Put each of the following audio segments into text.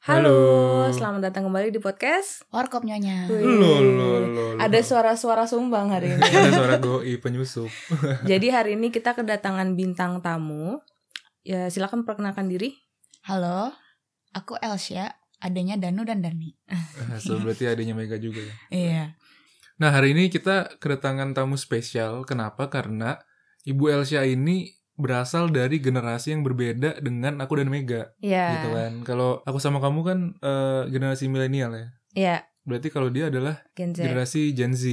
Halo, Halo. selamat datang kembali di podcast. Warkop nyonya. Lo, lo, lo, lo. Ada suara-suara sumbang hari ini. Ada suara doi penyusup. Jadi hari ini kita kedatangan bintang tamu. Ya, silakan perkenalkan diri. Halo, aku Elsia, adanya Danu dan Dani. So, berarti adanya Mega juga ya. Iya. Nah, hari ini kita kedatangan tamu spesial. Kenapa? Karena Ibu Elsia ini berasal dari generasi yang berbeda dengan aku dan Mega, Ya. gitu kan. Kalau aku sama kamu kan eh, generasi milenial ya. Ya, Berarti kalau dia adalah Gen Z. generasi Gen Z.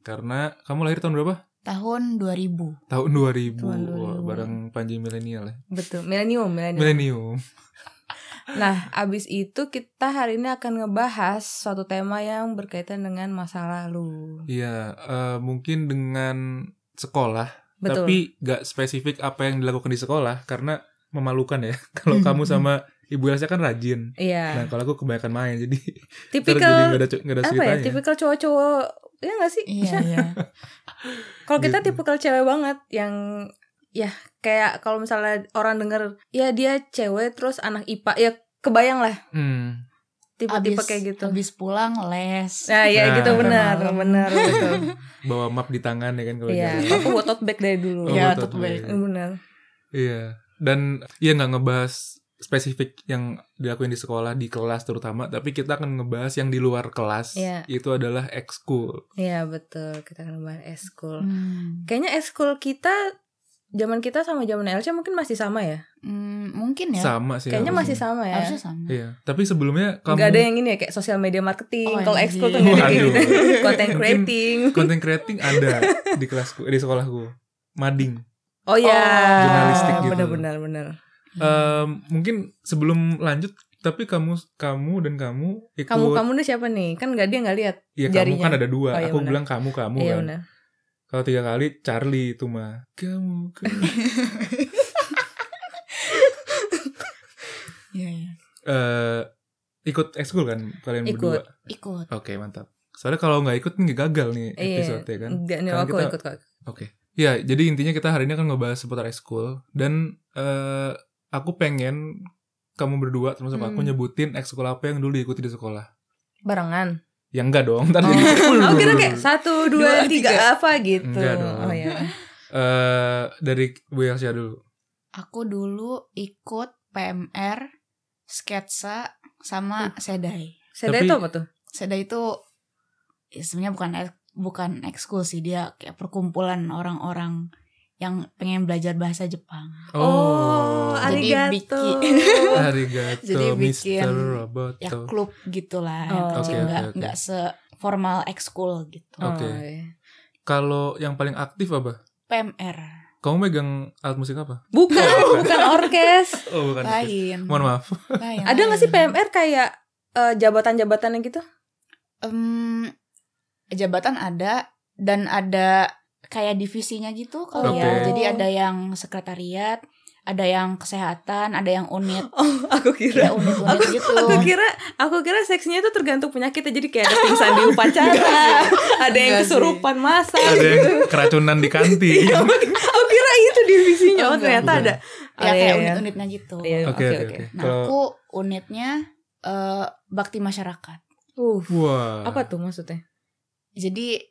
Karena kamu lahir tahun berapa? Tahun 2000. Tahun 2000. Tahun Wah, 2000. bareng Panji milenial ya. Betul, milenium, milenium. Milenium. Nah, abis itu kita hari ini akan ngebahas suatu tema yang berkaitan dengan masa lalu. Iya, eh, mungkin dengan sekolah Betul. Tapi gak spesifik apa yang dilakukan di sekolah karena memalukan ya. Kalau kamu sama Ibu Elsa kan rajin. Iya. Nah, kalau aku kebanyakan main jadi ntar jadi tipikal gak ada, gak ada apa ya? ceritanya. Tipikal cowok-cowok ya nggak sih? Iya, iya. Kalau kita Gitu. tipikal cewek banget yang ya kayak kalau misalnya orang denger ya dia cewek terus anak IPA ya kebayang lah Hmm. Tipe-tipe Abis- kayak gitu. Habis pulang les. Nah, ya Nah. gitu benar, Malam. benar betul. Bawa map di tangan ya kan kalau Iya, aku buat tote bag dari dulu. Oh, Iya, tote tote bag. bag. Benar. Iya. Dan iya nggak ngebahas spesifik yang dilakuin di sekolah di kelas terutama, tapi kita akan ngebahas yang di luar kelas. Iya. Itu adalah ekskul. Iya, betul. Kita akan bahas eskul. Hmm. Kayaknya eskul kita zaman kita sama zaman Elsa mungkin masih sama ya? Hmm, mungkin ya. Sama sih. Kayaknya masih harusnya. sama ya. Harusnya sama. Iya. Tapi sebelumnya kamu Gak ada yang ini ya kayak sosial media marketing. Oh, Kalau iya. ekskul tuh kayak gitu. Content Mungkin- creating. content creating ada di kelasku di sekolahku mading Oh ya. Jurnalistik gitu. Benar-benar benar. Em, mungkin sebelum lanjut tapi kamu kamu dan kamu ikut Kamu kamu nih siapa nih? Kan nggak dia nggak lihat. ya kamu kan ada dua Oh, iya aku benar. bilang kamu kamu Iya kan benar. Kalau tiga kali Charlie itu mah kamu kamu Iya, iya. Eh, ikut ekskul kan kalian Ikut. berdua Ikut. oke mantap soalnya kalau nggak ikut nih gagal nih episode Iya. kan Enggak nih aku kita- ikut kok. Oke. Ya, jadi intinya kita hari ini akan ngebahas seputar ekskul dan eh aku pengen kamu berdua termasuk aku Hmm. nyebutin ekskul apa yang dulu diikuti di sekolah. Barengan. Ya enggak dong, ntar Oh. jadi Oh kira kayak satu dua, Dua, tiga, tiga. apa gitu. Enggak dong. Oh ya. eh dari Bu Elsia dulu. Aku dulu ikut PMR, sketsa, sama sedai. Seda Tapi- itu apa tuh? Sedai itu ya sebenarnya bukan bukan ekskul sih, dia kayak perkumpulan orang-orang yang pengen belajar bahasa Jepang. Oh, Jadi arigato. bikin- arigato Jadi bikin- Mr. ya Roboto. klub gitulah Oh. Jadi Oke, oke, nggak oke. nggak seformal ekskul gitu Oh, Oke. iya. Kalau yang paling aktif apa? PMR Kamu megang alat musik apa? Bukan, bukan orkes. Oh, bukan. lain Mohon maaf. Lain, Ada nggak sih. PMR kayak eh, jabatan-jabatan yang gitu? Em, jabatan ada dan ada kayak divisinya gitu kalau Oke. ya jadi ada yang sekretariat ada yang kesehatan ada yang unit Oh, aku ya unit-unit gitu Aku kira, aku kira seksinya itu tergantung penyakitnya. Jadi kayak ada pingsan di upacara, ada yang kesurupan masa Ada gitu. yang keracunan di kantin. Iya, aku kira itu divisinya. Oh, Oh, ternyata bukan. ada. ya Oh, iya, kayak iya. unit-unitnya gitu Iya, Oke, oke, oke, nah aku unitnya eh, bakti masyarakat Uh, wah. apa tuh maksudnya? jadi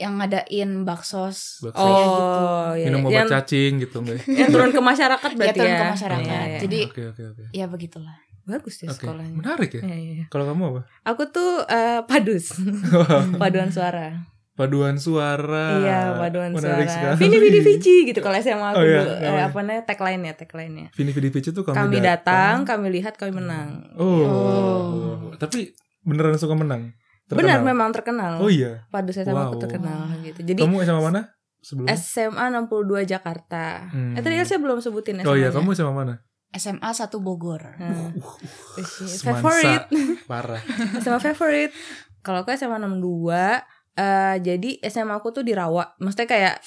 yang ngadain baksos Bakso. kayak gitu Oh, iya. Minum obat yang, cacing gitu enggak? yang turun ke masyarakat ya berarti turun ya. ke masyarakat Iya, iya. jadi Oke, oke, oke. ya begitulah bagus ya Oke. sekolahnya. Menarik ya. Iya, iya, iya. Kalau kamu apa? Aku tuh eh, padus, paduan suara. Paduan suara. iya, paduan Menarik suara. sekali. Vini Vidi Vici gitu kalau SMA aku Oh, iya, dulu. Eh, namanya. apa namanya? Tagline-nya, tagline-nya. Vini Vidi Vici tuh kami, Kami datang, kami lihat, kami menang. Oh. Oh. Tapi beneran suka menang. Benar Terkenal? memang terkenal. Oh iya. Padus SMA aku Wow. terkenal gitu. Jadi kamu SMA mana? Sebelumnya? SMA 62 Jakarta. Hmm. Eh tadi saya belum sebutin SMA. Oh iya, kamu SMA mana? SMA 1 Bogor Nah, Semansa. favorite. Parah. SMA favorite. Kalau aku SMA 62 eh jadi SMA aku tuh di Rawa. Maksudnya kayak?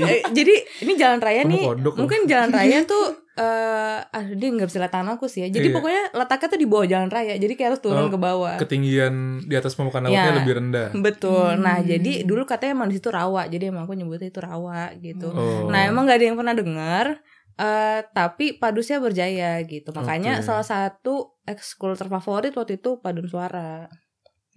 Eh, jadi ini jalan raya nih. kodok. Mungkin jalan raya tuh eh ah dia nggak bisa lihat tanah aku sih ya. Jadi Iya. pokoknya letaknya tuh di bawah jalan raya. Jadi kayak harus turun Oh, ke bawah. Ketinggian di atas permukaan lautnya Ya. lebih rendah. Betul. Nah, Hmm. jadi dulu katanya emang di situ rawa. Jadi emang aku nyebutnya itu rawa gitu. Oh. Nah, emang gak ada yang pernah dengar. Eh, tapi padusnya berjaya gitu. Makanya Oke. salah satu ekskul terfavorit waktu itu padun suara.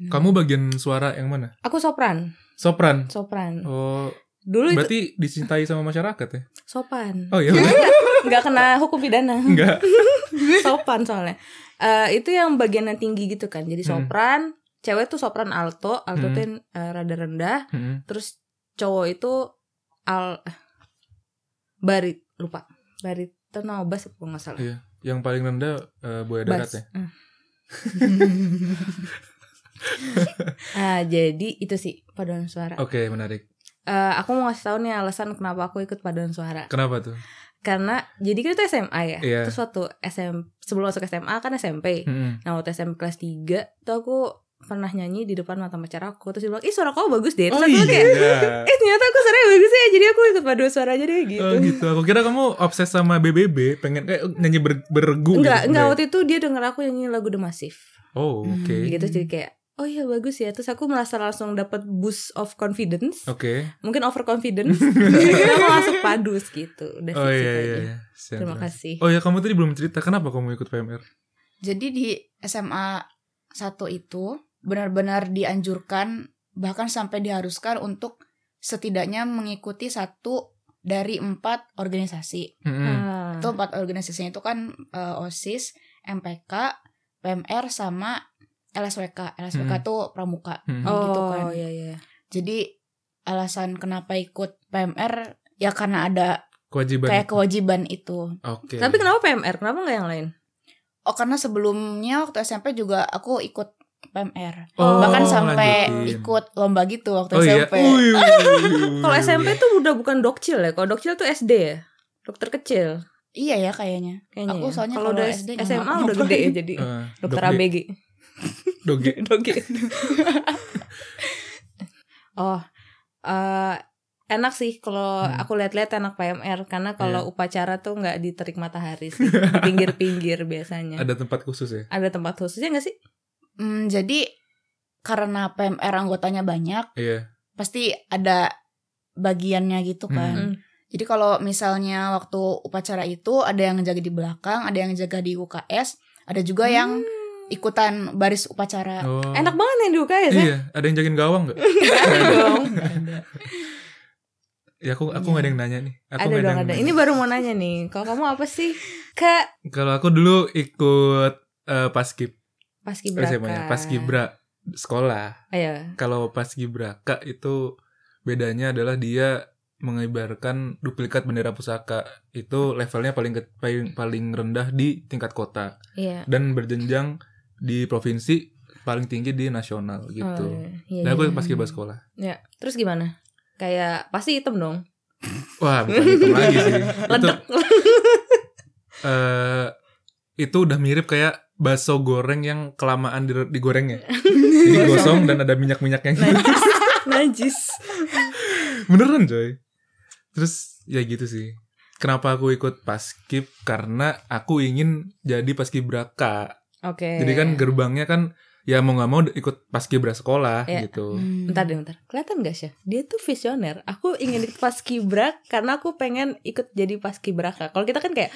Hmm. Kamu bagian suara yang mana? Aku sopran, Sopran. sopran. Oh, Dulu itu berarti dicintai sama masyarakat ya? sopan. Oh iya, Nggak kena hukum pidana. enggak. sopan soalnya. Eh, itu yang bagian yang tinggi gitu kan. Jadi Hmm. sopran, cewek tuh sopran alto, alto Hmm. tuh yang, eh, rada rendah. Mm-mm. Terus cowok itu al eh, barit lupa baritono bass apa nggak salah. Iya. Yang paling rendah eh, buaya darat ya. Hmm. Ah, jadi itu sih paduan suara. Oke, menarik. Eh, aku mau ngasih tahu nih alasan kenapa aku ikut paduan suara. Kenapa tuh? Karena jadi kan itu SMA ya. Iya. Terus waktu SM sebelum masuk SMA kan SMP. Mm-mm. Nah, waktu SMP kelas 3 tuh aku pernah nyanyi di depan mata pacar aku terus dia bilang, "Ih, suara kamu bagus deh." Terus Oh aku kayak, iya. "Eh, ternyata aku suaranya bagus ya." Jadi aku ikut paduan suara aja deh gitu. Oh gitu. Aku kira kamu obses sama BBB, pengen kayak nyanyi ber- beregu Enggak, gitu. enggak waktu itu dia denger aku nyanyi lagu The Massive. Oh, oke. Hmm. Gitu jadi kayak Oh iya bagus ya Terus aku merasa langsung dapat boost of confidence Oke. Mungkin overconfidence Jadi aku masuk padus gitu Udah Oh iya iya iya. Siap, Terima kasih Oh ya, kamu tadi belum cerita kenapa kamu ikut PMR? Jadi di SMA 1 itu benar-benar dianjurkan bahkan sampai diharuskan untuk setidaknya mengikuti satu dari empat organisasi. Ah. Itu empat organisasinya itu kan eh, OSIS, MPK, PMR sama LSWK. LSWK Hmm. tuh pramuka. Oh gitu kan. iya iya Jadi alasan kenapa ikut PMR ya karena ada Kewajiban. kayak kewajiban itu. Oke. Tapi kenapa PMR? Kenapa nggak yang lain? Oh karena sebelumnya waktu SMP juga aku ikut PMR. Oh, Bahkan sampai lanjutin. ikut lomba gitu waktu Oh iya. SMP. Wih, Kalau. SMP tuh udah bukan dokcil ya Kalau dokcil tuh SD ya Dokter kecil Iya ya kayaknya. kayaknya Aku ya. soalnya Kalau udah SD SMA udah gede ya jadi Eh, Dokter dok- ABG Doge. Doge. oh, eh enak sih kalau Hmm. aku lihat-lihat enak PMR karena kalau Iya. upacara tuh nggak di terik matahari sih, di pinggir-pinggir biasanya. Ada, Ada tempat khusus ya? tempat khususnya nggak sih? Hmm, jadi karena PMR anggotanya banyak, Iya. pasti ada bagiannya gitu kan. Hmm. Jadi kalau misalnya waktu upacara itu ada yang jaga di belakang, ada yang jaga di UKS, ada juga yang Hmm. Ikutan baris upacara. Oh. enak banget yang di UKS ya. Iya, ada yang jagain gawang nggak? Ada dong. Ya aku aku Iya. nggak ada yang nanya nih. Aku ada dong yang ada. nanya. Ini baru mau nanya nih. Kalau kamu apa sih? Kak Kalau aku dulu ikut eh, paskib Paskibraka. SMA-nya, paskibra sekolah. Ayo. Kalau paskibraka itu bedanya adalah dia mengibarkan duplikat bendera pusaka. Itu levelnya paling ke- paling paling rendah di tingkat kota Iya. dan berjenjang di provinsi paling tinggi di nasional gitu. Oh, iya, Dan aku iya. paskibra sekolah. Ya. Terus gimana? Kayak pasti hitam dong. Wah, bukan itu lagi sih. itu Ledek. eh itu udah mirip kayak bakso goreng yang kelamaan di, digorengnya. Jadi gosong dan ada minyak-minyaknya. gitu. Najis. Najis. Beneran coy. Terus ya gitu sih. Kenapa aku ikut paskib? Karena aku ingin jadi paskibraka. Oke. Jadi kan gerbangnya kan ya mau nggak mau ikut paskibra sekolah Iya. gitu. Hmm. Bentar deh, bentar. Kelihatan gak sih? Dia tuh visioner. Aku ingin ikut paskibra karena aku pengen ikut jadi paskibraka. Kalau kita kan kayak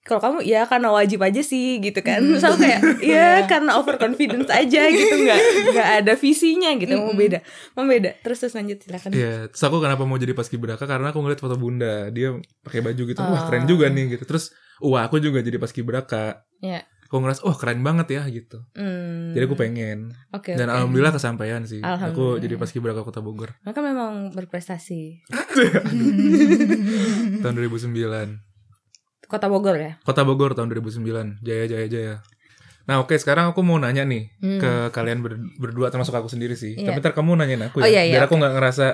kalau kamu ya karena wajib aja sih gitu kan. Hmm. Terus aku kayak ya Iya. karena overconfidence aja gitu nggak nggak ada visinya gitu. Mau Mm-mm. beda. Mau beda. Terus terus lanjut silakan. Iya, terus aku kenapa mau jadi paskibraka karena aku ngeliat foto bunda, dia pakai baju gitu, wah Oh. keren juga nih gitu. Terus, wah aku juga jadi paskibraka. Iya. Aku ngerasa, wah keren banget ya gitu. Hmm. Jadi aku pengen. Oke. Dan oke. alhamdulillah kesampaian sih. Aku Alhamdulillah. jadi paskibraka Kota Bogor Maka memang berprestasi. tahun 2009. Kota Bogor ya. Kota Bogor tahun 2009. Jaya jaya jaya. Nah oke sekarang aku mau nanya nih Hmm. ke kalian ber- berdua termasuk aku sendiri sih. Iya. Tapi ntar kamu nanyain aku ya. Oh, iya, iya, biar aku nggak ngerasa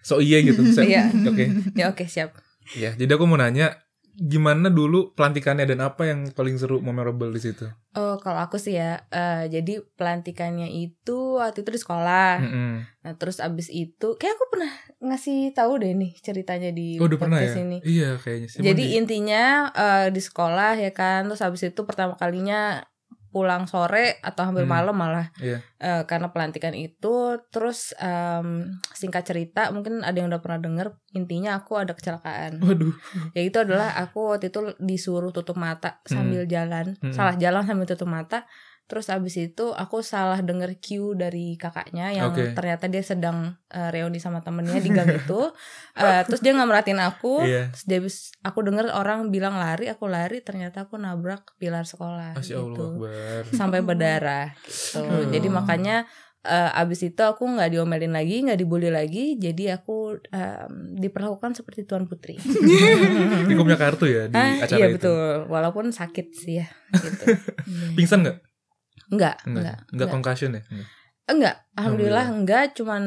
so iye gitu. Iya. Oke. Ya oke siap. Ya, jadi aku mau nanya gimana dulu pelantikannya dan apa yang paling seru memorable di situ? Oh kalau aku sih ya. eh, jadi pelantikannya itu waktu itu di sekolah. Mm-mm. Nah terus abis itu kayak aku pernah ngasih tahu deh nih ceritanya di Oh, udah pernah ya? ini. Iya, kayaknya sih. Jadi di- intinya eh, di sekolah ya kan terus abis itu pertama kalinya pulang sore atau hampir Hmm. malam malah Iya. Eh, karena pelantikan itu terus em, singkat cerita mungkin ada yang udah pernah denger intinya aku ada kecelakaan Waduh. ya itu adalah aku waktu itu disuruh tutup mata sambil jalan Hmm. salah jalan sambil tutup mata terus abis itu aku salah denger cue dari kakaknya yang Oke. ternyata dia sedang eh, reuni sama temennya di gang itu Eh, terus dia nggak merhatiin aku Iya. terus dia abis- aku denger orang bilang lari aku lari ternyata aku nabrak pilar sekolah Allah gitu Akbar. sampai berdarah gitu Hmm. jadi makanya eh, abis itu aku nggak diomelin lagi nggak dibully lagi jadi aku em, diperlakukan seperti tuan putri Ini punya kartu ya di Ah, acara iya itu. betul walaupun sakit sih ya gitu Pingsan nggak? Enggak Enggak. enggak Enggak enggak concussion ya? Enggak. enggak alhamdulillah enggak cuman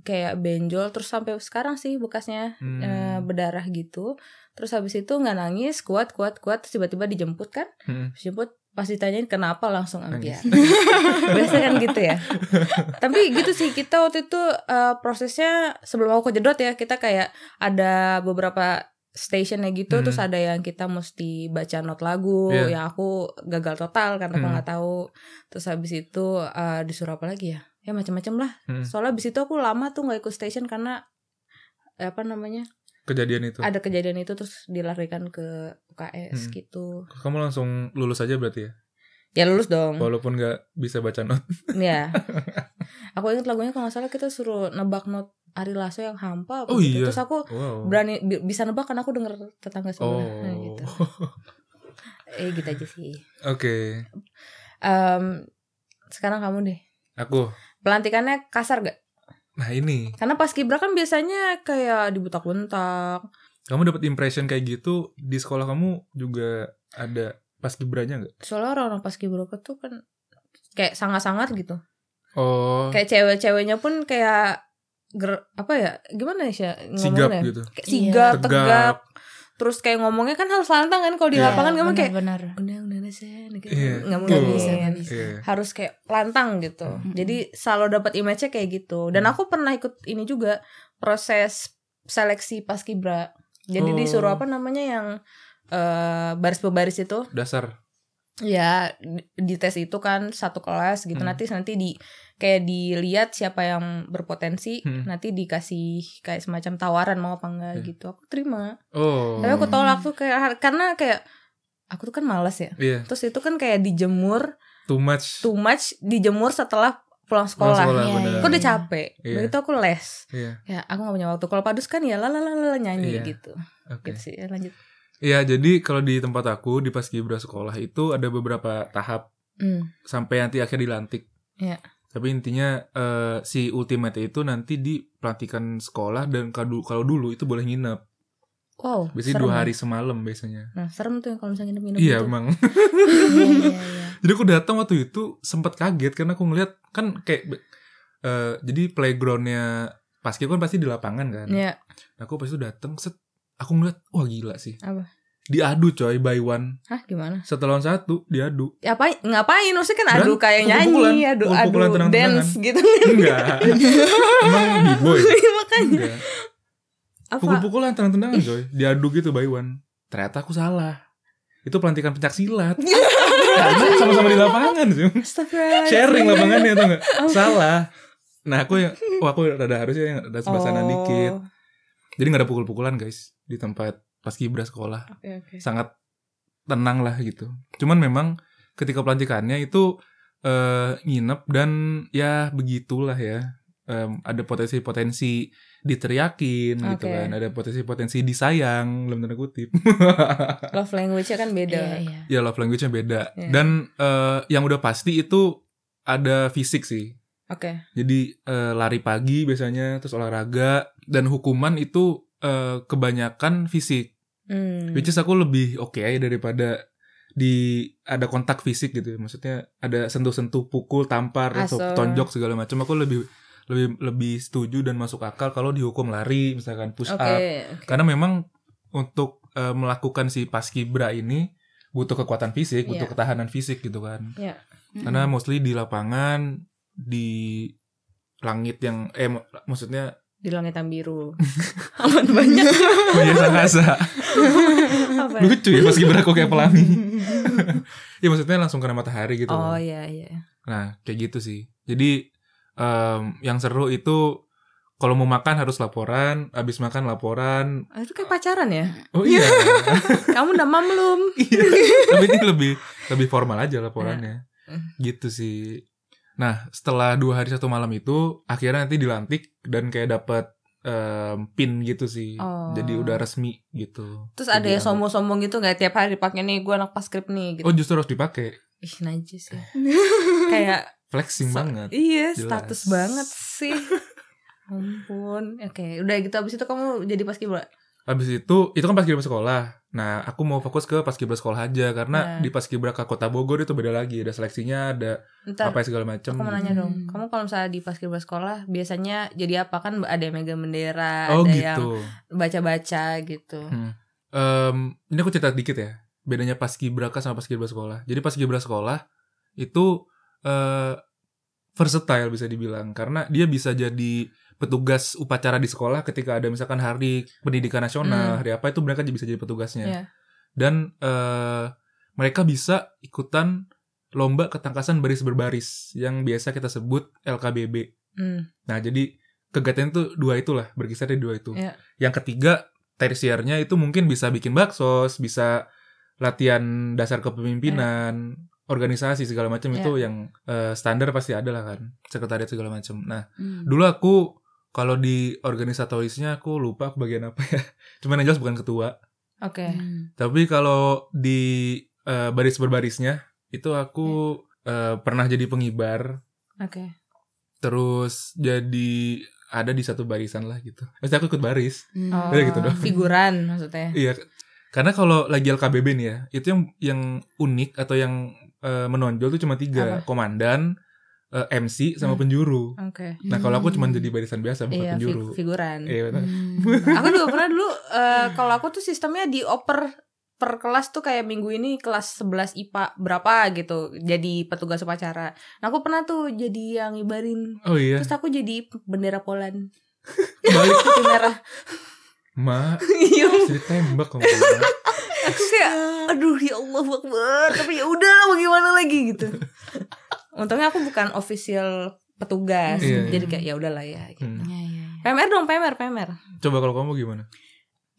kayak benjol terus sampai sekarang sih bekasnya Hmm. eh, berdarah gitu terus habis itu nggak nangis kuat kuat kuat terus tiba-tiba dijemput kan Hmm. dijemput pas ditanyain kenapa langsung Nangis. ambiar biasa kan gitu ya tapi gitu sih kita waktu itu eh, prosesnya sebelum aku kejedot ya kita kayak ada beberapa stationnya gitu Hmm. terus ada yang kita mesti baca not lagu Iya. yang aku gagal total karena aku Hmm. nggak tahu terus habis itu eh, disuruh apa lagi ya ya macam-macam lah Hmm. soalnya habis itu aku lama tuh nggak ikut station karena apa namanya Kejadian itu. ada kejadian itu terus dilarikan ke UKS Hmm. gitu Kamu langsung lulus aja berarti ya? ya lulus dong Walaupun nggak bisa baca not. Ya. Aku ingat lagunya kalau nggak salah kita suruh nebak not Ari Lasso yang hampa apa Oh gitu. iya. Terus aku Wow. berani bi- bisa nebak karena aku denger tetangga sebelah Oh. Nah, gitu. Eh gitu aja sih. Oke. Em, sekarang kamu deh. Aku. Pelantikannya kasar gak? Nah ini. Karena pas kibra kan biasanya kayak dibutak-buntak. Kamu dapat impression kayak gitu di sekolah kamu juga ada pas kibranya nggak? Soalnya orang-orang pas kibra tuh kan kayak sangat-sangat gitu. Oh. Kayak cewek-ceweknya pun kayak ger apa ya? Gimana sih ya sigap ngomongnya? gitu. Kayak Iya. sigap, tegap. Tegap. Terus kayak ngomongnya kan harus lantang kan kalau di Iya, lapangan kamu kayak benar udah udah udah sen gitu. Iya. nggak mungkin bisa. Iya. harus kayak lantang gitu Mm-mm. jadi selalu dapat image-nya kayak gitu dan Hmm. aku pernah ikut ini juga proses seleksi pas kibra jadi Oh. disuruh apa namanya yang eh, baris baris itu Dasar. Ya di, tes itu kan satu kelas gitu Hmm. nanti nanti di kayak dilihat siapa yang berpotensi Hmm. nanti dikasih kayak semacam tawaran mau apa enggak Hmm. gitu aku terima Oh. tapi aku tolak tuh kayak karena kayak aku tuh kan malas ya Iya. terus itu kan kayak dijemur Too much. too much dijemur setelah pulang Pulang sekolah. Iya, bener. Aku udah capek. Iya. Begitu aku les. Iya. Ya, aku gak punya waktu. Kalau padus kan ya lalalala nyanyi Iya. gitu. Oke. Gitu sih. Ya, lanjut. Iya, jadi kalau di tempat aku di paskibra sekolah itu ada beberapa tahap Hmm. sampai nanti akhir dilantik. Iya. Tapi intinya eh, si ultimate itu nanti di pelantikan sekolah dan kalau kalau dulu itu boleh nginep. Wow. Biasanya dua ya. hari semalam biasanya. Nah, serem tuh kalau misalnya nginep-nginep Iya, gitu. emang. Iya, iya, iya. jadi aku datang waktu itu sempat kaget karena aku ngeliat kan kayak eh, jadi playgroundnya paski kan pasti di lapangan kan. Iya. Aku pas itu datang set aku ngeliat wah gila sih. Apa? Diadu coy by one. Hah, gimana? Satu lawan satu diadu. Apa ngapain? Maksudnya kan adu Berantem, kayak pukul-pukulan. nyanyi, adu adu Pukul-pukulan tenang-tenangan. dance gitu. Enggak. Emang b-boy. Makanya Enggak. apa? Pukul-pukulan tenang-tenangan coy. Diadu gitu by one. Ternyata aku salah. Itu pelantikan pencak silat. Karena sama-sama di lapangan sih. Astagfirullah. Sharing lapangannya tuh enggak? Salah. Nah aku yang, wah aku rada harusnya yang ada sebelah sana Oh. dikit. Jadi nggak ada pukul-pukulan guys di tempat pas kibra sekolah. Oke, oke. Sangat tenang lah gitu. Cuman memang ketika pelantikannya itu eh, nginep dan ya begitulah ya. Em, ada potensi-potensi diteriakin gitu Oke. kan. Ada potensi-potensi disayang dalam tanda kutip. Love language-nya kan beda. Iya, iya. ya love language-nya beda. Iya. Dan eh, yang udah pasti itu ada fisik sih. Oke. Jadi eh, lari pagi biasanya, terus olahraga dan hukuman itu eh, kebanyakan fisik. Hmm. Which is aku lebih oke aja daripada di ada kontak fisik gitu. ya. Maksudnya ada sentuh-sentuh, pukul, tampar, atau tonjok segala macam. Aku lebih lebih lebih setuju dan masuk akal kalau dihukum lari, misalkan push Oke. up. oke. Karena memang untuk eh, melakukan si paskibra ini butuh kekuatan fisik, butuh Iya. ketahanan fisik gitu kan. Iya. Karena mostly di lapangan di langit yang eh mak- maksudnya Di Langitan Biru. Aman banyak. Kasa. Apa ya? Lucu ya paski beraka kayak pelangi. ya maksudnya langsung kena matahari gitu. Oh iya iya. Nah, kayak gitu sih. Jadi em, yang seru itu kalau mau makan harus laporan, habis makan laporan. Ah, Itu kayak pacaran ya? Oh iya. Kamu udah mam belum? Iya. Tapi ini lebih lebih formal aja laporannya. Hmm. Gitu sih. Nah, setelah dua hari satu malam itu akhirnya nanti dilantik dan kayak dapet em, pin gitu sih. Oh. Jadi udah resmi gitu. Terus ada yang sombong-sombong gitu nggak tiap hari pakai nih gue anak paskrip nih gitu. Oh, justru harus dipakai. Ih najis ya. kayak Flexing sa- banget. Iya, Jelas. status banget sih. Ampun. Oke, udah gitu abis itu kamu jadi paskibra. Habis itu, itu kan paskibra sekolah. Nah, aku mau fokus ke paskibra sekolah aja karena Nah. di paskibraka Kota Bogor itu beda lagi, ada seleksinya, ada Ntar apa segala macam. aku mau nanya dong. Hmm. Kamu kalau misalnya di paskibra sekolah biasanya jadi apa kan ada yang megang bendera, Oh ada yang gitu. baca-baca gitu. Hmm. Em, ini aku cerita dikit ya. Bedanya paskibraka sama paskibra sekolah. Jadi paskibra sekolah itu eh versatile bisa dibilang karena dia bisa jadi petugas upacara di sekolah ketika ada misalkan hari pendidikan nasional, Hmm. hari apa itu mereka bisa jadi petugasnya. Iya. Dan eh mereka bisa ikutan lomba ketangkasan baris berbaris yang biasa kita sebut LKBB. Hmm. Nah, jadi kegiatan itu dua itulah, berkisar di dua itu. Iya. Yang ketiga, tersiernya itu mungkin bisa bikin baksos, bisa latihan dasar kepemimpinan, organisasi segala macam Iya. itu yang eh, standar pasti ada lah kan, sekretariat segala macam. Nah, Hmm. dulu aku kalau di organisatorisnya aku lupa aku bagian apa ya. Cuman yang jelas bukan ketua. Oke. Hmm. Tapi kalau di eh, baris berbarisnya itu aku Iya. eh, pernah jadi pengibar, Oke. terus jadi ada di satu barisan lah gitu. Pasti aku ikut baris. Hmm. Oh, Udah gitu doang. Figuran maksudnya. Iya, karena kalau lagi LKBB nih ya, itu yang yang unik atau yang eh, menonjol tuh cuma tiga, Apa? komandan, eh, MC, sama Hmm. penjuru. Oke. Nah kalau aku cuma jadi barisan biasa bukan Iya, penjuru. figuran. Iya. Hmm. aku juga pernah dulu eh, kalau aku tuh sistemnya dioper per kelas tuh kayak minggu ini kelas 11 IPA berapa gitu jadi petugas upacara. Nah aku pernah tuh jadi yang ngibarin Oh iya, terus aku jadi bendera Poland balik putih merah. ma, Iya. jadi tembak kamu. Aku kayak aduh ya Allah Akbar tapi ya udah lah bagaimana lagi gitu. Untungnya aku bukan official petugas Iya, jadi kayak ya udahlah ya. Gitu. Hmm. Iya, iya, iya. PMR dong PMR PMR. Coba kalau kamu gimana?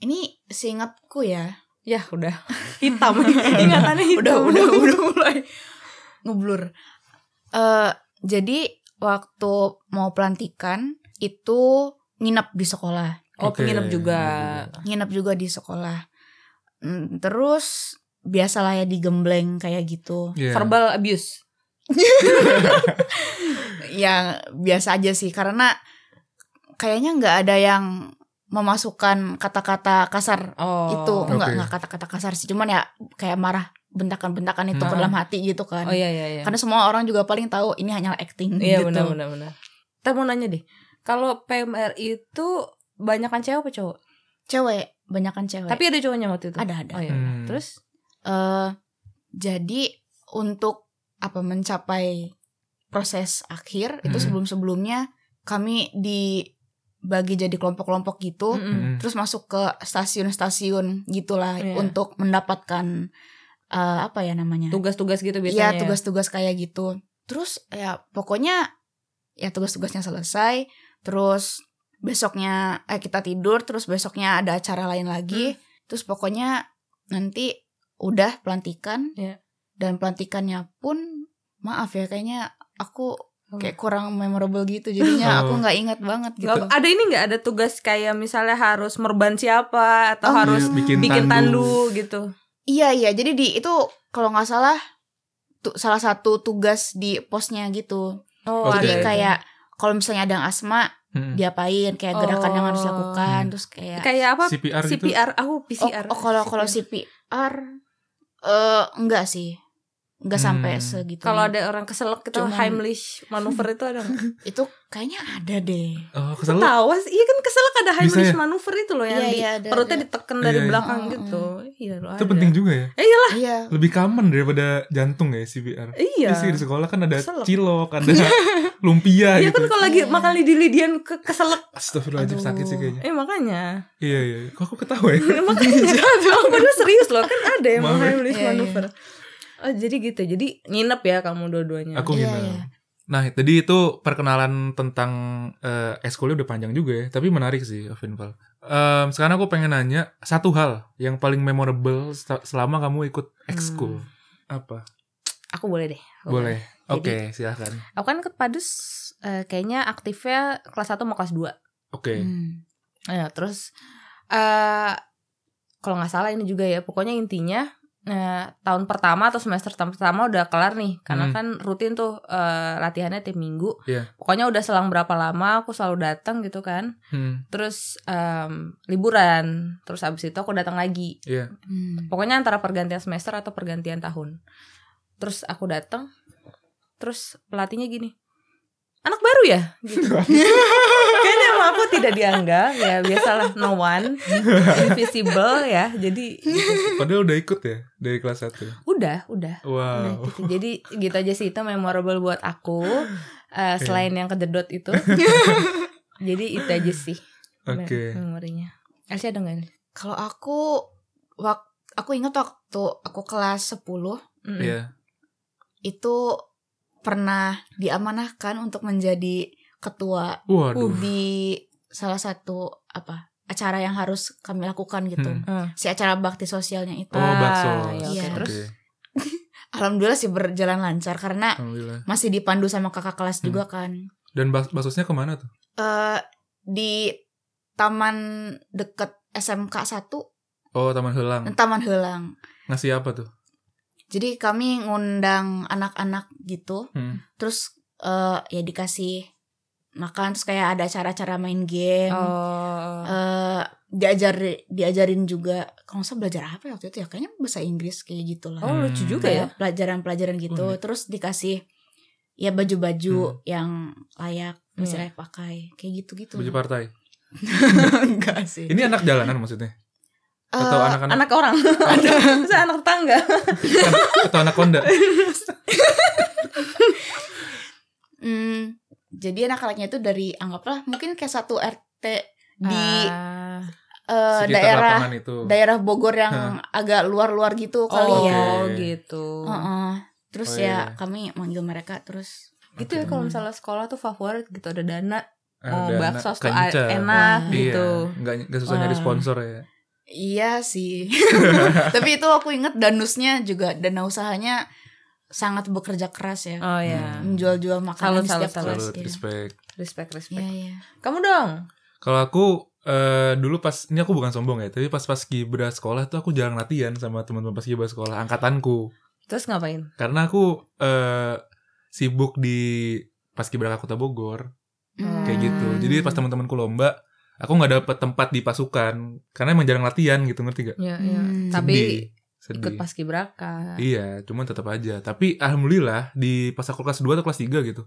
Ini seingatku ya. Ya udah hitam ingatannya hitam Udah, udah, udah mulai ngeblur. Eh jadi waktu mau pelantikan itu nginep di sekolah. Oh Oke, penginap juga. Nginep juga di sekolah. Mm, Terus biasalah ya digembleng kayak gitu. Iya. Verbal abuse. Ya biasa aja sih karena kayaknya nggak ada yang memasukkan kata-kata kasar Oh. itu nggak Oke. nggak kata-kata kasar sih cuman ya kayak marah bentakan-bentakan itu Hmm. ke dalam hati gitu kan Oh iya iya iya. karena semua orang juga paling tahu ini hanya acting Iya gitu benar benar benar. Kita mau nanya deh. Kalau PMR itu banyakan cewek apa cowok? cewek banyakan cewek Tapi ada cowoknya waktu itu. ada ada Oh iya. Hmm. Terus Eh, jadi untuk apa mencapai proses akhir itu Hmm. sebelum-sebelumnya kami dibagi jadi kelompok-kelompok gitu Mm-mm. Hmm. terus masuk ke stasiun-stasiun gitulah Iya. untuk mendapatkan eh, apa ya namanya tugas-tugas gitu Iya biasanya. ya? tugas-tugas kayak gitu. Terus ya pokoknya ya tugas-tugasnya selesai. Terus besoknya eh, kita tidur. Terus besoknya ada acara lain Hmm. lagi. Terus pokoknya nanti udah pelantikan. Iya. Dan pelantikannya pun maaf ya kayaknya aku Oh. kayak kurang memorable gitu. Jadinya Oh. aku nggak ingat banget gitu. Nggak- ada ini nggak ada tugas kayak misalnya harus merban siapa atau Oh, harus Iya, bikin, bikin tandu. tandu gitu. Iya iya. Jadi di itu kalau nggak salah tuh salah satu tugas di posnya gitu. Oh. Jadi ada. kayak kalau misalnya ada yang asma Hmm. diapain kayak gerakan yang harus Oh. dilakukan Hmm. terus kayak kayak apa? CPR, gitu. CPR. Aku oh, PCR. oh, kalau kalau CPR eh enggak sih nggak Hmm. sampai segitu Kalau ada orang keselak kita Cuman- Heimlich manuver itu ada itu kayaknya ada deh Oh, kesel. Tahu sih, iya kan keselak ada Heimlich ya? manuver itu loh yang Iya, di iya, ada, perutnya ada. ditekan Iya, dari iya. belakang Mm, gitu. Iya loh. Itu ada. penting juga ya. Eh, iyalah. iya Lebih common daripada jantung ya CPR. Iya. Iya sih di sekolah kan ada Keselak. cilok, ada lumpia Iya gitu. kan kalau lagi Iya. makan lidi-lidian ke keselak. Astagfirullahaladzim Aduh. sakit sih kayaknya. Eh makanya. Iya iya. Kok aku ketawa ya? makanya. Aku padahal serius loh kan ada yang ya. Heimlich Iya, iya. manuver. Oh jadi gitu. Jadi nginep ya kamu dua-duanya. Aku Iya, gini. iya. Nah, tadi itu perkenalan tentang eh eskulnya udah panjang juga ya, tapi menarik sih, Vinval. Em, sekarang aku pengen nanya satu hal yang paling memorable se- selama kamu ikut ekskul. Apa? Aku boleh deh. Aku Boleh. Oke, Jadi- silahkan. Aku kan ke Padus eh, kayaknya aktifnya kelas 1 mau kelas 2. Oke. Hmm. Ya, terus eh kalau nggak salah ini juga ya, pokoknya intinya eh, tahun pertama atau semester pertama udah kelar nih, karena Hmm. kan rutin tuh eh, latihannya tiap minggu. Iya. Pokoknya udah selang berapa lama aku selalu datang gitu kan. Hmm, Terus em, liburan, terus abis itu aku datang lagi. Iya. Hmm. Pokoknya antara pergantian semester atau pergantian tahun. Terus aku datang, terus pelatihnya gini, anak baru ya? Gitu. Kayaknya sama aku tidak dianggap ya biasalah no one invisible ya. Jadi gitu. Padahal udah ikut ya dari kelas 1. udah, udah. Udah, Wow. gitu. Jadi gitu aja sih itu memorable buat aku. Eh, selain yang kejedot itu. Jadi itu aja sih Oke. memorinya. Elsie ada nggak? kalau aku wak aku ingat waktu aku kelas 10 Mm-mm. Iya. itu pernah diamanahkan untuk menjadi ketua Waduh. di salah satu apa acara yang harus kami lakukan gitu Hmm. Ah. si acara bakti sosialnya itu Oh, bakso. iya, oke. Iya. Terus alhamdulillah sih berjalan lancar karena masih dipandu sama kakak kelas Hmm. juga kan Dan bas basosnya ke mana tuh? eh di taman deket SMK 1 Oh, Taman Helang. Taman Helang Ngasih apa tuh? Jadi kami ngundang anak-anak gitu Hmm. terus eh ya dikasih makan terus kayak ada acara-acara main game Oh. eh diajar diajarin juga kalau salah belajar apa ya waktu itu ya kayaknya bahasa Inggris kayak gitu lah Oh, lucu Hmm. juga ya. kayak pelajaran-pelajaran gitu Unik. terus dikasih ya baju-baju Hmm. yang layak masih layak pakai kayak gitu-gitu Baju partai. enggak sih Ini anak jalanan maksudnya? Atau Eh, anak-anak Anak orang. Saya anak tetangga. atau anak konda? hmm, jadi anak-anaknya itu dari anggaplah mungkin kayak satu RT di Ah. eh, Sekitar daerah itu. daerah Bogor yang agak luar-luar gitu kali oh, ya. Oke. gitu. Heeh. Terus Oh, iya. ya kami manggil mereka terus Gitu ya Oke. kalau misalnya sekolah tuh favorit gitu ada dana. Mau anak bakso tuh enak Wah. gitu. Iya, nggak nggak susah nyari Wah. sponsor ya. Iya sih. Tapi itu aku inget danusnya juga dana usahanya sangat bekerja keras ya. Oh ya. Hmm. Menjual-jual makanan Salut, setiap salut, kelas. Salut, ya. respect. Respect, respect. Iya, iya. Kamu dong. Kalau aku eh, dulu pas ini aku bukan sombong ya, tapi pas pas kibra sekolah tuh aku jarang latihan sama teman-teman pas kibra sekolah angkatanku. Terus ngapain? Karena aku eh, sibuk di pas kibra Kota Bogor Hmm. kayak gitu. Jadi pas teman-temanku lomba, aku nggak dapet tempat di pasukan karena emang jarang latihan gitu ngerti gak? Ya, ya. Hmm. Tapi Sedih. ikut paskibraka. Iya, cuman tetap aja. Tapi alhamdulillah di pas aku kelas 2 atau kelas 3 gitu.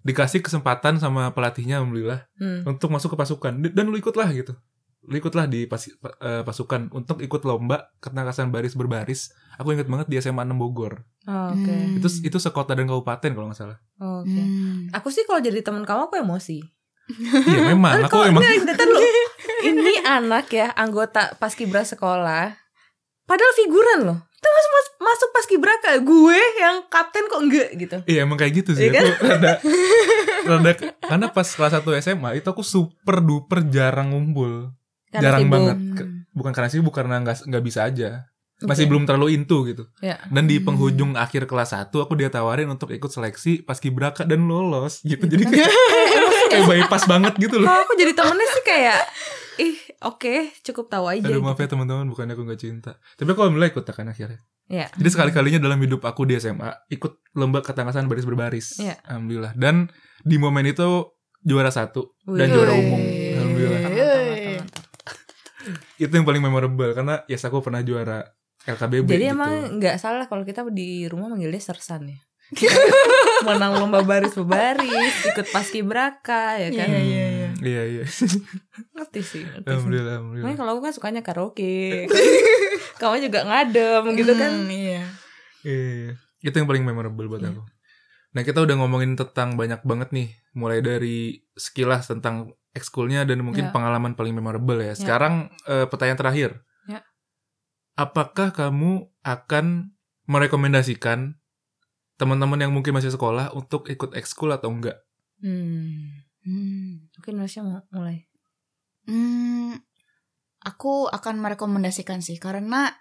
Dikasih kesempatan sama pelatihnya alhamdulillah Hmm. untuk masuk ke pasukan dan lu ikutlah gitu. Lu ikutlah di pas, pa- eh, pasukan untuk ikut lomba ketangkasan baris berbaris. Aku inget banget di SMA 6 Bogor. Oh, Oke. Hmm. Itu itu sekota dan kabupaten kalau nggak salah. Oke. Hmm. Aku sih kalau jadi teman kamu aku emosi. Iya memang aku Kok emang enggak, entar lu. Ini anak ya anggota paskibra sekolah. Padahal figuran loh. Kita masuk mas, masuk paskibraka, gue yang kapten kok enggak gitu. Iya emang kayak gitu sih. Iya kan? Rada, rada karena pas kelas 1 SMA itu aku super duper jarang ngumpul. Karena Jarang sibuk. banget. Ke- Bukan karena sibuk karena nggak nggak bisa aja. Masih Oke. belum terlalu into gitu. Ya. Dan di Hmm. penghujung akhir kelas 1 aku dia tawarin untuk ikut seleksi paskibraka dan lolos gitu. Jadi kayak, kayak bypass banget gitu loh. Kalau aku jadi temennya sih kayak ih oke cukup tahu aja. Aduh maaf gitu. ya teman-teman bukannya aku nggak cinta. Tapi aku alhamdulillah ikut kan akhirnya. Ya. Jadi sekali-kalinya dalam hidup aku di SMA ikut lomba ketangkasan baris berbaris. Iya. Alhamdulillah. Dan di momen itu juara satu dan Wih. juara Wih. umum. Alhamdulillah. Mantap, mantap, mantap, mantap. Itu yang paling memorable karena yes aku pernah juara LKBB Jadi gitu. emang nggak salah kalau kita di rumah manggilnya sersan ya. Menang lomba baris baris, ikut paskibraka ya kan. Iya, iya, iya. Iya iya Ngerti sih. ngerti sih. alhamdulillah alhamdulillah Makanya kalau aku kan sukanya karaoke. Kamu juga ngadem gitu kan. Hmm, iya. Iya, iya. itu yang paling memorable buat aku nah kita udah ngomongin tentang banyak banget nih mulai dari sekilas tentang ekskulnya dan mungkin Ya. pengalaman paling memorable ya sekarang eh, pertanyaan terakhir Ya. apakah kamu akan merekomendasikan teman-teman yang mungkin masih sekolah untuk ikut ekskul atau enggak Hmm. Hmm. Mungkin Masya mau mulai. Hmm, aku akan merekomendasikan sih karena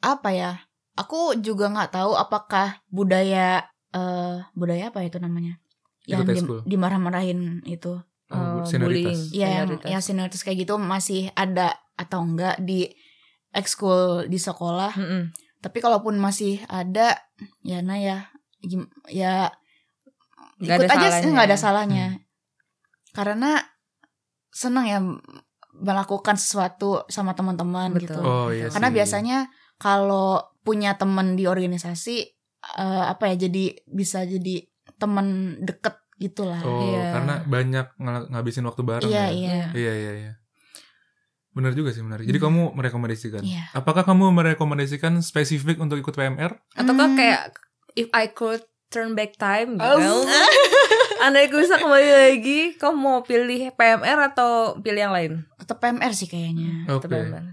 apa ya? Aku juga nggak tahu apakah budaya eh budaya apa itu namanya? Yang di- dimarah-marahin itu. Oh, senioritas. bullying. Ya, yang senioritas kayak gitu masih ada atau enggak di ekskul di sekolah. Mm-mm. Tapi kalaupun masih ada, ya nah ya, gim- ya Nggak ikut aja sih salahnya nggak ada ya. salahnya. Karena seneng ya melakukan sesuatu sama teman-teman gitu. oh iya. Karena sih. biasanya kalau punya teman di organisasi eh, apa ya jadi bisa jadi teman deket gitulah. oh Iya. karena banyak ngel- ngabisin waktu bareng iya, ya iya. iya iya iya benar juga sih benar jadi Hmm. kamu merekomendasikan Iya. apakah kamu merekomendasikan spesifik untuk ikut PMR Atau Hmm. kayak if I could turn back time gitu. Oh. Andai aku bisa kembali lagi, kamu mau pilih PMR atau pilih yang lain? Tetap PMR sih kayaknya. PMR.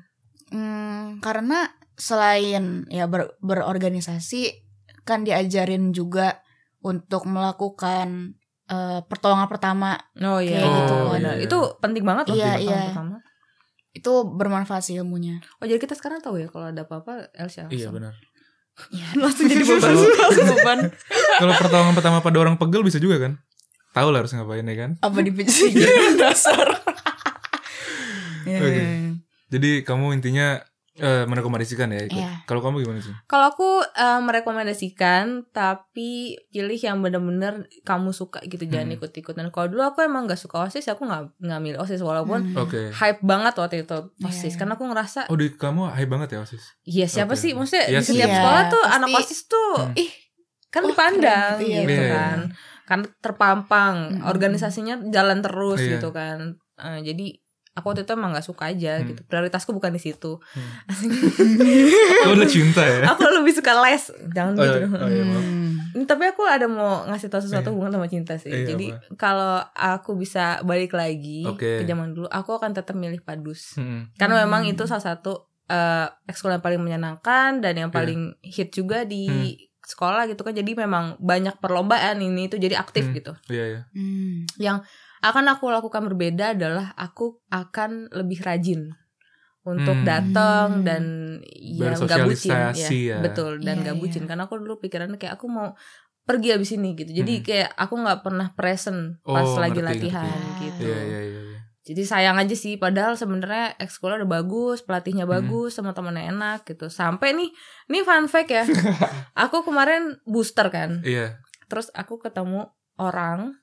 Hmm, karena selain ya ber- berorganisasi kan diajarin juga untuk melakukan eh, pertolongan pertama Oh iya, Kayak gitu. Oh, Oh, benar. iya. Itu penting banget loh. Iya, pertama- iya. pertama. Itu bermanfaat sih ilmunya. Oh jadi kita sekarang tahu ya kalau ada apa-apa Elsa. iya benar Ya, Langsung jadi beban. Beban. kalau pertolongan pertama pada orang pegel bisa juga kan tahu lah harus ngapain ya kan apa dipijit dasar. Ya, Oke. ya, ya. jadi kamu intinya eh, merekomendasikan ya ikut Iya. kalau kamu gimana sih Kalau aku eh, merekomendasikan tapi pilih yang bener-bener kamu suka gitu jangan Hmm. ikut-ikutan. Kalau dulu aku emang gak suka OSIS, aku nggak nggak milih OSIS walaupun Hmm. oke hype banget waktu itu Iya, OSIS iya. karena aku ngerasa oh di kamu high banget ya osis iya siapa Oke. sih maksudnya Iya di sih. setiap Iya, sekolah tuh pasti- anak OSIS tuh Hmm. Ih, kan wah, dipandang keren. Iya, gitu iya. kan. Kan terpampang, Mm-mm. organisasinya jalan terus Iya. gitu kan. Eh, jadi aku waktu itu emang gak suka aja Hmm. gitu. Prioritasku bukan di situ. oh udah cinta ya aku lebih suka les. Jangan Oh, gitu. oh, iya, maaf. Hmm. Tapi aku ada mau ngasih tahu sesuatu Iya. hubungan sama cinta sih. Iya, Jadi apa? kalau aku bisa balik lagi Oke. ke zaman dulu, aku akan tetap milih padus. Hmm. Karena memang Hmm. itu salah satu eh, ekskul yang paling menyenangkan dan yang Iya. paling hit juga di Hmm. sekolah gitu kan. Jadi memang banyak perlombaan ini itu jadi aktif Hmm. gitu. iya iya Hmm. Yang akan aku lakukan berbeda adalah aku akan lebih rajin untuk Hmm. datang Hmm. dan ya nggak bucin Bersosialisasi ya. betul dan Iya, nggak bucin iya. karena aku dulu pikirannya kayak aku mau pergi abis ini gitu jadi Hmm. kayak aku nggak pernah present pas Oh, lagi ngerti, latihan ngerti. gitu iya iya iya iya. jadi sayang aja sih padahal sebenarnya ekskulnya udah bagus pelatihnya Hmm. bagus sama temennya enak gitu sampai nih ini fun fact ya aku kemarin booster kan iya terus aku ketemu orang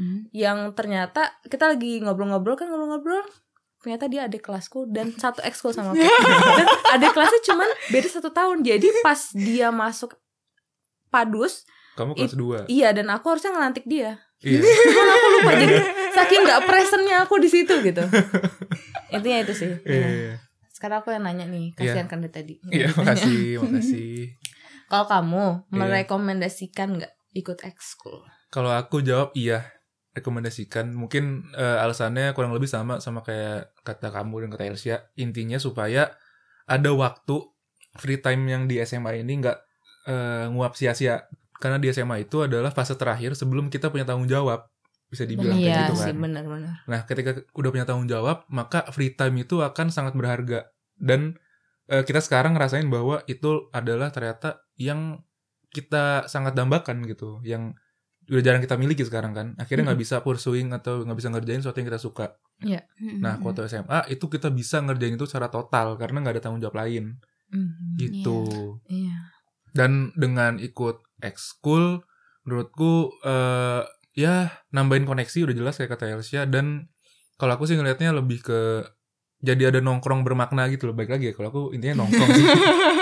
Hmm. yang ternyata kita lagi ngobrol-ngobrol kan ngobrol-ngobrol ternyata dia adik kelasku dan satu ekskul sama aku dan adik kelasnya cuman beda satu tahun jadi pas dia masuk padus kamu kelas 2 iya dan aku harusnya ngelantik dia iya cuman aku lupa jadi saking nggak presentnya aku di situ gitu intinya itu sih iya Iya. iya. sekarang aku yang nanya nih Iya. kasihan kan dari tadi iya makasih makasih kalau kamu Iya. merekomendasikan nggak ikut ekskul Kalau aku jawab iya, rekomendasikan. Mungkin eh, alasannya kurang lebih sama sama kayak kata kamu dan kata Elsia. Intinya supaya ada waktu free time yang di SMA ini nggak eh, nguap sia-sia. Karena di SMA itu adalah fase terakhir sebelum kita punya tanggung jawab. Bisa dibilang kayak iya gitu sih kan. benar-benar Nah, ketika udah punya tanggung jawab, maka free time itu akan sangat berharga. Dan eh, kita sekarang ngerasain bahwa itu adalah ternyata yang kita sangat dambakan gitu, yang udah jarang kita miliki sekarang kan. Akhirnya nggak bisa pursuing atau nggak bisa ngerjain sesuatu yang kita suka. Nah, Hmm. waktu SMA itu kita bisa ngerjain itu secara total karena nggak ada tanggung jawab lain Mhm. gitu. iya Dan dengan ikut ekskul, menurutku eh ya nambahin koneksi udah jelas kayak kata Elsia dan kalau aku sih ngelihatnya lebih ke jadi ada nongkrong bermakna gitu loh. Baik lagi ya kalau aku intinya nongkrong sih.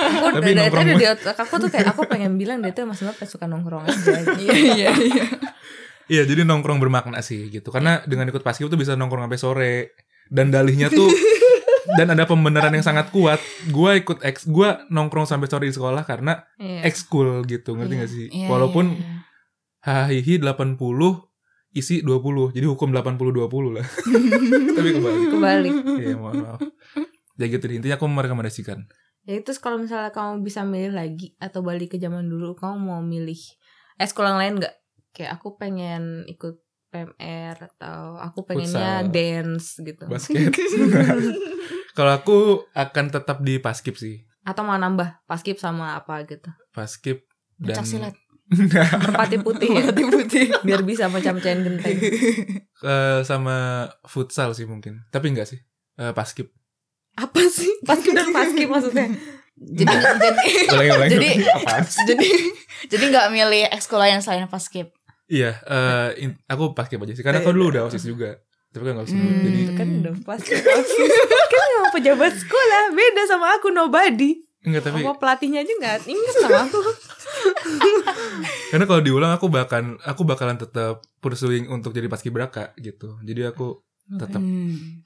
Aku Tapi dari nongkrong tadi mulu. di otak aku tuh kayak aku pengen bilang dia tuh Mas Nop suka nongkrong aja. gitu. Iya iya iya. Iya, jadi nongkrong bermakna sih gitu. Karena dengan ikut paskib tuh bisa nongkrong sampai sore. Dan dalihnya tuh dan ada pembenaran yang sangat kuat. Gua ikut ex gua nongkrong sampai sore di sekolah karena Iya. ekskul gitu, ngerti Iya. gak sih? Iya, Walaupun iya, iya. hahihi 80 isi 20. Jadi hukum 80 20 lah. Tapi kembali. Kebalik. Iya, mohon maaf. Ya gitu deh. Intinya aku merekomendasikan. Ya itu kalau misalnya kamu bisa milih lagi atau balik ke zaman dulu, kamu mau milih ekskul yang lain nggak? Kayak aku pengen ikut PMR atau aku pengennya Futsal. dance gitu. Basket. Kalau aku akan tetap di paskib sih. Atau mau nambah paskib sama apa gitu. Paskib dan Pencak silat. Merpati putih ya. Merpati putih. Biar bisa macam-macamin genteng. Eh, sama futsal sih mungkin. Tapi enggak sih. Eh, paskib. Apa sih? Paskib dan paskib maksudnya. jadi jadi Ulangi. Jadi- jadi jadi nggak milih ekskul lain selain paskib. Iya, eh, in- aku paskib aja sih. Karena aku dulu udah OSIS juga. Tapi kan nggak usah. Hmm. Jadi Itu kan udah pasti OSIS. kan pejabat sekolah beda sama aku nobody. Enggak tapi Apa pelatihnya aja nggak ingat sama aku. karena kalau diulang aku bahkan aku bakalan tetap pursuing untuk jadi paskibraka gitu. Jadi aku tetap Hmm.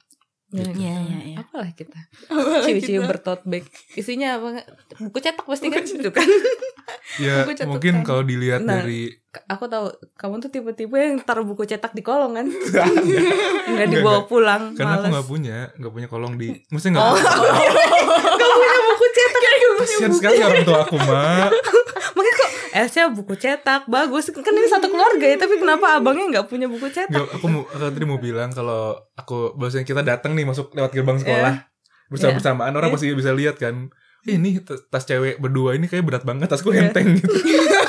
Ya, Gitu. Iya, iya, iya. Apalah kita. Ciwi-ciwi bertote bag. Isinya apa? Buku cetak pasti kan itu kan. ya Buku catatan. mungkin kalau dilihat Nah. dari Aku tahu kamu tuh tipe-tipe yang taruh buku cetak di kolong kan. Enggak, Nggak dibawa pulang. karena aku males. nggak punya nggak punya kolong di mesti nggak Oh. Gak punya buku cetak kasihan sekali orang tua aku mak Makanya kok Elsa buku cetak bagus. Kan ini satu keluarga ya tapi kenapa abangnya nggak punya buku cetak? Nggak, aku mau aku tadi mau bilang kalau aku bahasanya kita datang nih masuk lewat gerbang sekolah. Bersama bersamaan orang Iya. pasti bisa lihat kan. "Eh, ini tas, cewek berdua ini kayak berat banget tasku Iya. enteng gitu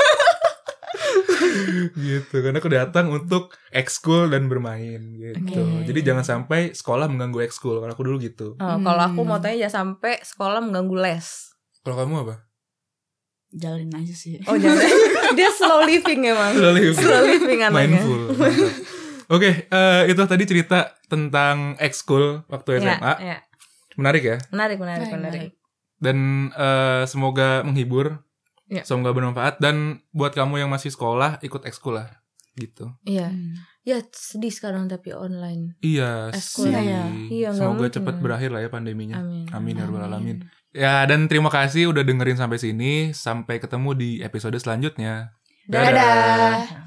gitu karena aku datang untuk ekskul dan bermain gitu Oke. jadi jangan sampai sekolah mengganggu ekskul kalau aku dulu gitu Oh, Kalau aku Hmm. mau tanya ya sampai sekolah mengganggu les. kalau kamu apa Jalin aja sih. Oh jangan dia slow living emang. Slow living. Slow living anaknya. mindful oke eh, itu tadi cerita tentang ekskul waktu SMA iya. menarik ya Menarik, menarik, Menarik, menarik. dan eh, semoga menghibur Ya. semoga bermanfaat dan buat kamu yang masih sekolah ikut ekskul lah gitu Iya. Hmm. Ya sedih sekarang tapi online. iya Ekskul sih ya. Iya, nggak semoga cepat berakhir lah ya pandeminya Amin. amin ya rabbal alamin Amin. ya dan terima kasih udah dengerin sampai sini sampai ketemu di episode selanjutnya Dadah.